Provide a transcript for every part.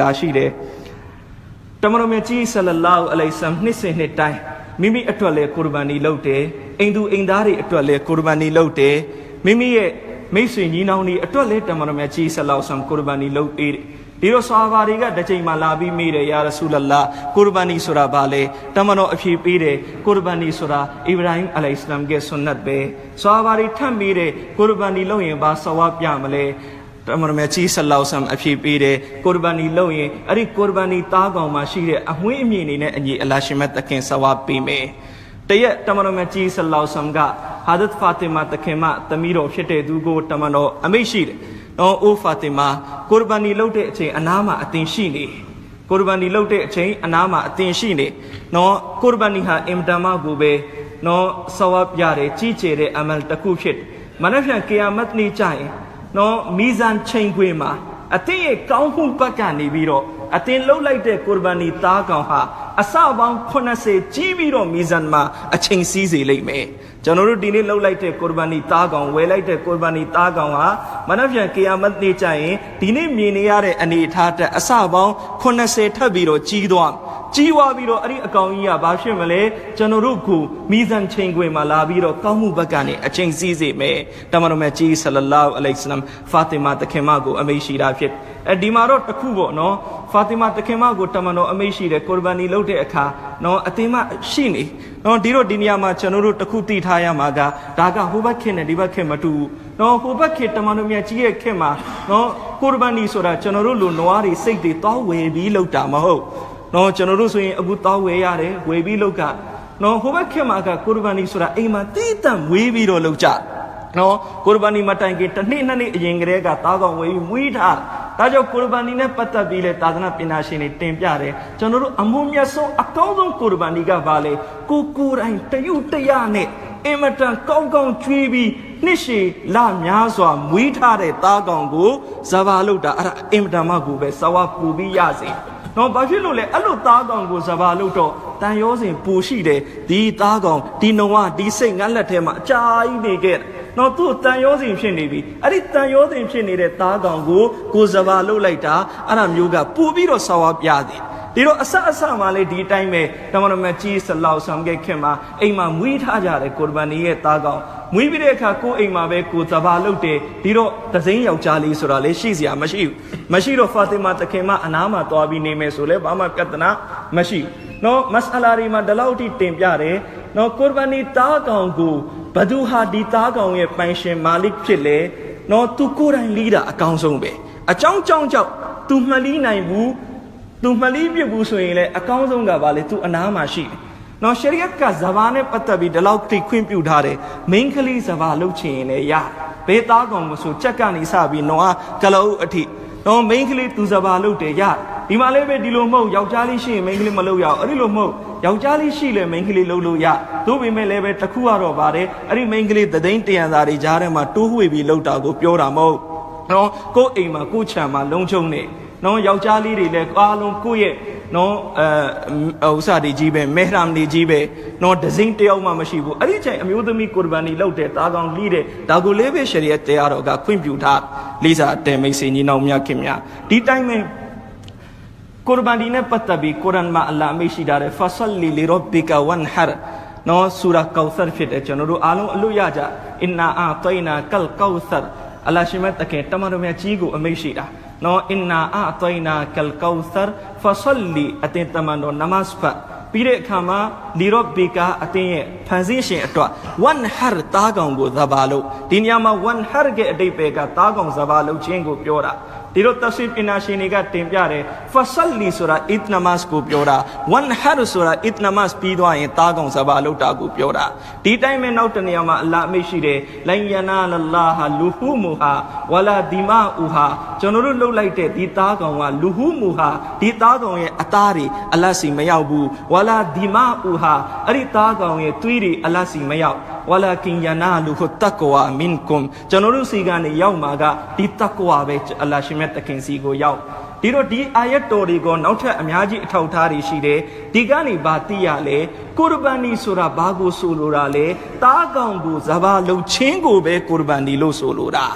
လာရှိတယ်တမန်တော်မြတ်ကြီးဆလလောအလိုင်ဆမ်နှစ်စဉ်နှစ်တိုင်းမိမိအတွက်လဲကုရ်ဘာနီလုပ်တယ်အိမ်သူအိမ်သားတွေအတွက်လဲကုရ်ဘာနီလုပ်တယ်မိမိရဲ့မိတ်ဆွေညီနောင်တွေအတွက်လဲတမန်တော်မြတ်ကြီးဆလောဆမ်ကုရ်ဘာနီလုပ်ပေးတယ်ဒီတော့ဆာဘာတွေကတစ်ချိန်မှလာပြီးမိတယ်ယာရဆူလလာကုရ်ဘာနီဆိုတာဘာလဲတမန်တော်အဖြေပေးတယ်ကုရ်ဘာနီဆိုတာအီဗရာဟင်အလိုင်စလမ်ရဲ့ဆွန်နတ်ပဲဆာဘာတွေထပ်မိတယ်ကုရ်ဘာနီလုပ်ရင်ဘာဆဝါပြမလဲ တမန်တော်မြတ်ကြီးဆလောက်ဆမ်အဖြေပေးတယ်ကုရ်ဘာနီလုပ်ရင်အဲ့ဒီကုရ်ဘာနီသားကောင်မှာရှိတဲ့အမွှေးအမြင့်နေနဲ့အညီအလာရှင်မတ်တခင်ဆဝါပေးမယ်တရက်တမန်တော်မြတ်ကြီးဆလောက်ဆမ်ကဟာဒတ်ဖာတီမာတခင်မသမီးတော်ဖြစ်တဲ့သူကိုတမန်တော်အမိတ်ရှိတယ်။နော်အိုဖာတီမာကုရ်ဘာနီလုပ်တဲ့အချိန်အနားမှာအတင်ရှိနေကုရ်ဘာနီလုပ်တဲ့အချိန်အနားမှာအတင်ရှိနေနော်ကုရ်ဘာနီဟာအင်တမကိုပဲနော်ဆဝါပြရတယ်ကြီးကျယ်တဲ့အမလ်တစ်ခုဖြစ်မနက်ဖြန်ကီယာမတ်နေ့ကျရင် နော်မီဇန်ချိန်ခွေမှာအသင်ရဲ့ကောင်းမှုဘက်ကနေပြီးတော့အသင်လှုပ်လိုက်တဲ့ကုရ်ဘာနီသားကောင်ဟာအစပေါင်း80ကြီးပြီးတော့မီဇန်မှာအချိန်စည်းစေလိမ့်မယ်ကျွန်တော်တို့ဒီနေ့လှုပ်လိုက်တဲ့ကုရ်ဘာနီသားကောင်ဝယ်လိုက်တဲ့ကုရ်ဘာနီသားကောင်ဟာမနက်ဖြန်ကီယာမတ်နေ့ကျရင်ဒီနေ့မြင်နေရတဲ့အနေအထားတက်အစပေါင်း80ထပ်ပြီးတော့ကြီးသွား ကြီးဝါပြီးတော့အဲ့ဒီအကောင်ကြီးကဘာဖြစ်မလဲကျွန်တော်တို့ကိုမိဇန်ချိန်ခွင်မှာလာပြီးတော့ကောင်းမှုဘက်ကနေအချိန်စည်းစေမယ်တမန်တော်မြတ်ကြီးဆလလောအလိုင်စလမ်ဖာတီမာတခင်မကိုအမိရှိတာဖြစ်အဲဒီမှာတော့တခုပေါ့နော်ဖာတီမာတခင်မကိုတမန်တော်အမိရှိတယ်ကုရ်ဘာနီလုပ်တဲ့အခါနော်အတင်းမရှိနေနော်ဒီတော့ဒီနေရာမှာကျွန်တော်တို့တခုသိထားရမှာကဒါကဟိုဘက်ခင်နဲ့ဒီဘက်ခင်မတူဘူးနော်ဟိုဘက်ခင်တမန်တော်မြတ်ကြီးရဲ့ခင်မှာနော်ကုရ်ဘာနီဆိုတာကျွန်တော်တို့လူနွားတွေစိတ်တွေတောင်းဝယ်ပြီးလုပ်တာမဟုတ် နော်ကျွန်တော်တို့ဆိုရင်အခုတောင်းဝယ်ရတယ်ဝယ်ပြီးလုပ်ကနော်ဟိုဘက်ခင်မှာကကုရ်ဘာနီဆိုတာအိမ်မှာတိတန့်ဝေးပြီးတော့လုပ်ကြနော်ကုရ်ဘာနီမတိုင်ခင်တစ်နှစ်နှစ်နှစ်အရင်ကတည်းကသားကောင်ဝေးပြီးမွေးထားဒါကြောင့်ကုရ်ဘာနီနဲ့ပတ်သက်ပြီးလဲသာသနာပညာရှင်တွေတင်ပြတယ်ကျွန်တော်တို့အမှုမြတ်ဆုံးအကောင်းဆုံးကုရ်ဘာနီကဘာလဲကိုကိုယ်တိုင်တယုတရနဲ့အင်မတန်ကောင်းကောင်းကျွေးပြီးနှစ်ရှည်လများစွာမွေးထားတဲ့သားကောင်ကိုဇဘာလုတ်တာအဲ့ဒါအင်မတန်မှကိုပဲဇဝပူပြီးရစေ နော်ဘာဖြစ်လို့လဲအဲ့လိုသားကောင်ကိုဇဘာလုတ်တော့တန်ရောစဉ်ပူရှိတယ်ဒီသားကောင်ဒီနှုံကဒီစိတ်ငါလက်ထဲမှာအကြာကြီးနေခဲ့နော်သူ့တန်ရောစဉ်ဖြစ်နေပြီအဲ့ဒီတန်ရောစဉ်ဖြစ်နေတဲ့သားကောင်ကိုကိုဇဘာလုတ်လိုက်တာအဲ့ဒါမျိုးကပူပြီးတော့ဆာဝါပြသည်ဒီတော့အဆအဆမှလည်းဒီအတိုင်းပဲတမန်တော်မြတ်ကြီးဆလောက်ဆောင်ခဲ့ခင်မှာအိမ်မှာမွေးထားကြတယ်ကုရ်ဘာနီရဲ့သားကောင် မွေးပြီးတဲ့အခါကိုအိမ်မှာပဲကိုဇဘာလုတ်တယ်ဒီတော့သစိမ်းယောက်ျားလေးဆိုတာလည်းရှိစရာမရှိဘူးမရှိတော့ဖာတီမာတခင်မအနားမှာသွားပြီးနေမယ်ဆိုလဲဘာမှပြဿနာမရှိနော်မစအလာရီမှာဒီလောက်ထိတင်ပြတယ်နော်ကုရ်ဘာနီသားကောင်ကိုဘဒူဟာဒီသားကောင်ရဲ့ပိုင်ရှင်မာလစ်ဖြစ်လေနော်သူကိုယ်တိုင်လီးတာအကောင်းဆုံးပဲအကြောင်းကြောင်းကြောင့်သူမလီးနိုင်ဘူးသူမလီးပြဘူးဆိုရင်လည်းအကောင်းဆုံးကဘာလဲသူအနားမှာရှိတယ် နော်ရှရီယတ်ကဇဘာနဲ့ပတ်သက်ပြီးဒီလောက်ထိခွင့်ပြုထားတယ်မိန်းကလေးဇဘာလုပ်ချင်ရင်လည်းရဘေးသားကောင်မဆိုချက်ကနေစပြီးနော်ကလအုပ်အထိနော်မိန်းကလေးသူဇဘာလုပ်တယ်ရဒီမှာလည်းပဲဒီလိုမဟုတ်ယောက်ျားလေးရှိရင်မိန်းကလေးမလုပ်ရအောင်အဲ့ဒီလိုမဟုတ်ယောက်ျားလေးရှိလဲမိန်းကလေးလုပ်လို့ရသို့ပေမဲ့လည်းပဲတခုကတော့ပါတယ်အဲ့ဒီမိန်းကလေးသသိန်းတရံသားတွေကြားထဲမှာတိုးဝှေ့ပြီးလှုပ်တာကိုပြောတာမဟုတ်နော်ကိုယ်အိမ်မှာကိုယ်ခြံမှာလုံချုံနေနော်ယောက်ျားလေးတွေလည်းအားလုံးကိုယ့်ရဲ့ နော်အဲဥစားတွေကြီးပဲမဲဟရမ်တွေကြီးပဲနော်ဒဇင်းတယောက်မှမရှိဘူးအဲ့ဒီချိန်အမျိုးသမီးကုရ်ဘာနီလောက်တဲ့တာကောင်လီးတဲ့ဒါကိုလေးပဲရှရီယတ်တရားတော်ကခွင့်ပြုထားလေးစားတဲမိတ်ဆွေညီနောင်များခင်များဒီတိုင်းပဲကုရ်ဘာနီနဲ့ပတ်သက်ပြီးကုရ်အန်မှာအလ္လာဟ်အမိရှိတာတဲ့ဖဆလီလီရောဘီကာဝန်ဟာနော်ဆူရာကောက်ဆာဖြစ်တဲ့ကျွန်တော်တို့အားလုံးအလို့ရကြအင်နာအာတိုင်နာကလ်ကောက်ဆာအလ္လာဟ်ရှိမတ်တကယ်တမန်တော်မြတ်ကြီးကိုအမိရှိတာ နော်အင်နာအာတိုင်နာကလ်ကောက်ဆာဖဆလီအတင်တမန်တော်နမတ်ဖတ်ပြီးတဲ့အခါမှာလီရော့ဘေကာအတင်းရဲ့ဖန်ဆင်းရှင်အတွက်ဝန်ဟာတားကောင်ကိုဇဘာလို့ဒီနေရာမှာဝန်ဟာရဲ့အတိတ်ပဲကတားကောင်ဇဘာလို့ခြင်းကိုပြောတာ ဒီတော့တဆွေပညာရှင်တွေကတင်ပြတယ်ဖဆလီဆိုတာအစ်နမတ်ကိုပြောတာဝန်ဟာဆိုတာအစ်နမတ်ပြီးသွားရင်တားကောင်ဇဘာလို့တာကိုပြောတာဒီတိုင်းပဲနောက်တနေရာမှာအလ္လာဟ်အမိရှိတယ်လိုင်ယနာလလာဟာလူဟူမူဟာဝလာဒီမာအူဟာကျွန်တော်တို့လှုပ်လိုက်တဲ့ဒီတားကောင်ကလူဟူမူဟာဒီတားကောင်ရဲ့အသားတွေအလတ်စီမရောက်ဘူးဝလာဒီမာအူဟာအဲ့ဒီတားကောင်ရဲ့သွေးတွေအလတ်စီမရောက် ဝလာကင်ယနာလူဟတကွာမင်ကွမ်ကျွန်တော်တို့စီကနေရောက်မှာကဒီတကွာပဲအလ္လာဟ်ရှင်မြတ်တခင်စီကိုရောက်ဒီတော့ဒီအာယတ်တော်တွေကိုနောက်ထပ်အများကြီးအထောက်ထားတွေရှိတယ်ဒီကနေဘာသိရလဲကုရ်ဘန်နီဆိုတာဘာကိုဆိုလိုတာလဲတားကောင်ကိုဇဘာလုံချင်းကိုပဲကုရ်ဘန်နီလို့ဆိုလိုတာ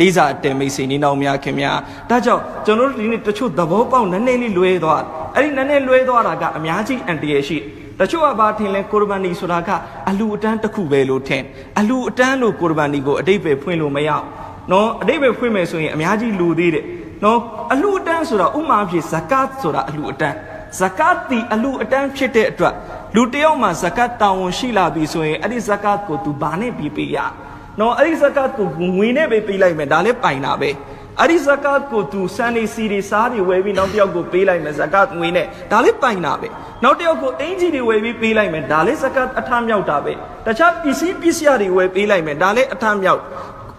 လေးစားအတယ်မိတ်ဆွေနီနောင်များခင်များဒါကြောင့်ကျွန်တော်တို့ဒီနေ့တချို့သဘောပေါက်နည်းနည်းလေးလွဲသွားအဲ့ဒီနည်းနည်းလွဲသွားတာကအများကြီးအန်တရရှိတ ချို့ကဘာထင်လဲကိုရဘာနီဆိုတာကအလူအတန်းတစ်ခုပဲလို့ထင်အလူအတန်းလို့ကိုရဘာနီကိုအတိတ်ပဲဖွင့်လို့မရနော်အတိတ်ပဲဖွင့်မယ်ဆိုရင်အများကြီးလူသေးတယ်နော်အလူအတန်းဆိုတာဥမာဖြစ်ဇကတ်ဆိုတာအလူအတန်းဇကတ်တီအလူအတန်းဖြစ်တဲ့အတွက်လူတယောက်မှာဇကတ်တာဝန်ရှိလာပြီဆိုရင်အဲ့ဒီဇကတ်ကိုသူဘာနဲ့ပြီးပေးရနော်အဲ့ဒီဇကတ်ကိုငွေနဲ့ပဲပေးလိုက်မယ်ဒါလည်းပိုင်တာပဲ အဲ့ဒီဇကတ်ကိုသူစံနေစီတွေစားတွေဝယ်ပြီးနောက်တစ်ယောက်ကိုပေးလိုက်မယ်ဇကတ်ငွေနဲ့ဒါလည်းပိုင်တာပဲနောက်တစ်ယောက်ကိုအင်ဂျီတွေဝယ်ပြီးပေးလိုက်မယ်ဒါလည်းဇကတ်အထမြောက်တာပဲတခြားပစ္စည်းပစ္စည်းတွေဝယ်ပေးလိုက်မယ်ဒါလည်းအထမြောက်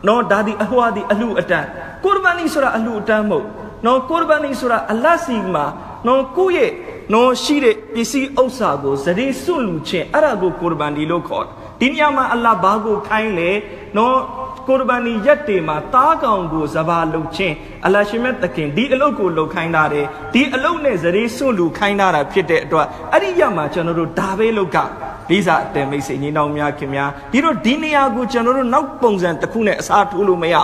နော်ဒါဒီအဟွာဒီအလှအတန်းကိုရဘာနီဆိုတာအလှအတန်းမဟုတ်နော်ကိုရဘာနီဆိုတာအလတ်စီမှာနော်ကိုယ့်ရဲ့နော်ရှိတဲ့ပစ္စည်းဥစ္စာကိုဇရေစွန့်လူခြင်းအဲ့ဒါကိုကိုရဘာနီလို့ခေါ်ဒီနေရာမှာအလ္လာဟ်ဘာကိုခိုင်းလဲနော် ကိုရဘာနီရက်တေမှာတားကောင်ကိုဇဘာလုတ်ခြင်းအလရှိမက်တခင်ဒီအလုတ်ကိုလုတ်ခိုင်းတာတယ်ဒီအလုတ်နဲ့ဇရေစွန့်လူခိုင်းတာဖြစ်တဲ့အတွက်အဲ့ဒီရက်မှာကျွန်တော်တို့ဒါပဲလုတ်ကလေးစားအတယ်မိတ်ဆွေညီနောင်များခင်များဒီတော့ဒီနေရာကိုကျွန်တော်တို့နောက်ပုံစံတစ်ခုနဲ့အစားထိုးလို့မရ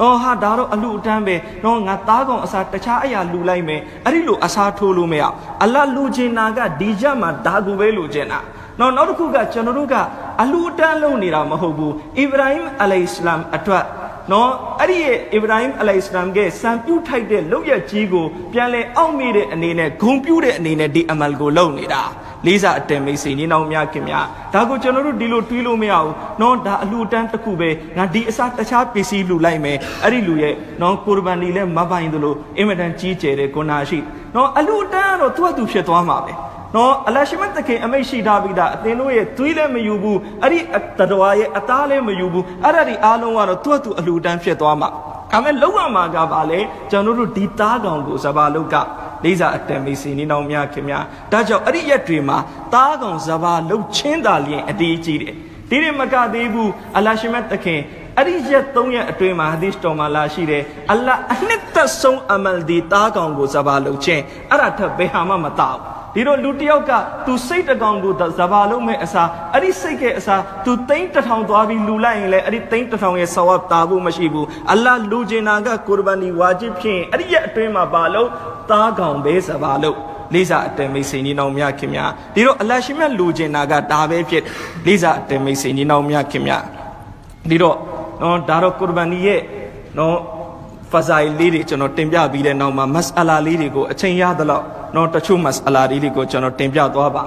တော့ဟာဒါတော့အလူအတန်းပဲတော့ငါသားကောင်အစားတခြားအရာလူလိုက်မယ်အဲ့ဒီလိုအစားထိုးလို့မရအလတ်လူချင်တာကဒီချက်မှာဒါကိုပဲလူချင်တာ နောက်နောက်တစ်ခုကကျွန်တော်တို့ကအလူအတန်းလုံးနေတာမဟုတ်ဘူးအစ္စရာဟင်အလိုင်စလမ်အတွက်နော်အဲ့ဒီရဲ့အစ္စရာဟင်အလိုင်စလမ်ကစံပြုတ်ထိုက်တဲ့လောက်ရကြီးကိုပြန်လဲအောက်မေ့တဲ့အနေနဲ့ဂုံပြူးတဲ့အနေနဲ့ဒီအမလ်ကိုလုပ်နေတာလေးစားအတယ်မိတ်ဆွေညီနောင်များခင်များဒါကိုကျွန်တော်တို့ဒီလိုတွေးလို့မရဘူးနော်ဒါအလှတန်းတစ်ခုပဲငါဒီအစားတခြားပစ္စည်းလူလိုက်မယ်အဲ့ဒီလူရဲ့နော်ကိုရဘန်ဒီလည်းမပိုင်သလိုအင်မတန်ကြီးကျယ်တဲ့ဂုဏရှိနော်အလှတန်းကတော့သူ့အတူဖြစ်သွားမှာပဲ နော်အလရှိမတ်တခင်အမိတ်ရှိထားပြီးသားအသင်တို့ရဲ့သွေးလည်းမယူဘူးအဲ့ဒီတတော်ရဲ့အသားလည်းမယူဘူးအဲ့ဒါဒီအားလုံးကတော့သူ့အတူအလှတန်းဖြစ်သွားမှာဒါမဲ့လောက်ရမှာကပါလေကျွန်တော်တို့ဒီသားကောင်ကိုစပါလုတ်ကလေးစားအတန်မေးစီနေအောင်များခင်များဒါကြောင့်အဲ့ဒီရက်တွေမှာသားကောင်စပါလုတ်ချင်းတာလျင်အတီးကြီးတယ်ဒီနေ့မကသေးဘူးအလရှိမတ်တခင်အဲ့ဒီရက်၃ရက်အတွင်းမှာဟာဒီစ်တော်မှာလာရှိတယ်အလ္လာဟ်အနှစ်သက်ဆုံးအမလ်ဒီသားကောင်ကိုစပါလုတ်ချင်းအဲ့ဒါထက်ဘယ်ဟာမှမတောက် ဒီတော့လူတယောက်ကသူစိတ်တကောင်ကိုဇဘာလုံးမဲ့အစားအဲ့ဒီစိတ်ရဲ့အစားသူသိန်းတထောင်သွားပြီးလူလိုက်ရင်လည်းအဲ့ဒီသိန်းတထောင်ရဲ့ဆဝပ်တာဖို့မရှိဘူးအလ္လာဟ်လူကျင်နာကကိုရဘာနီဝါဂျစ်ဖြင့်အဲ့ဒီရဲ့အတွင်းမှာပါလို့သားကောင်ပဲဇဘာလို့လေးစားအတမိတ်စိန်ဒီနောင်မြခင်များဒီတော့အလရှိမြတ်လူကျင်နာကဒါပဲဖြစ်လေးစားအတမိတ်စိန်ဒီနောင်မြခင်များဒီတော့နော်ဒါတော့ကိုရဘာနီရဲ့နော်ဖဇိုင်လေးတွေကျွန်တော်တင်ပြပြီးတဲ့နောက်မှာမတ်အလာလေးတွေကိုအချိန်ရသလောက် နော်တချို့မတ်အလာလေးတွေကိုကျွန်တော်တင်ပြသွားပါ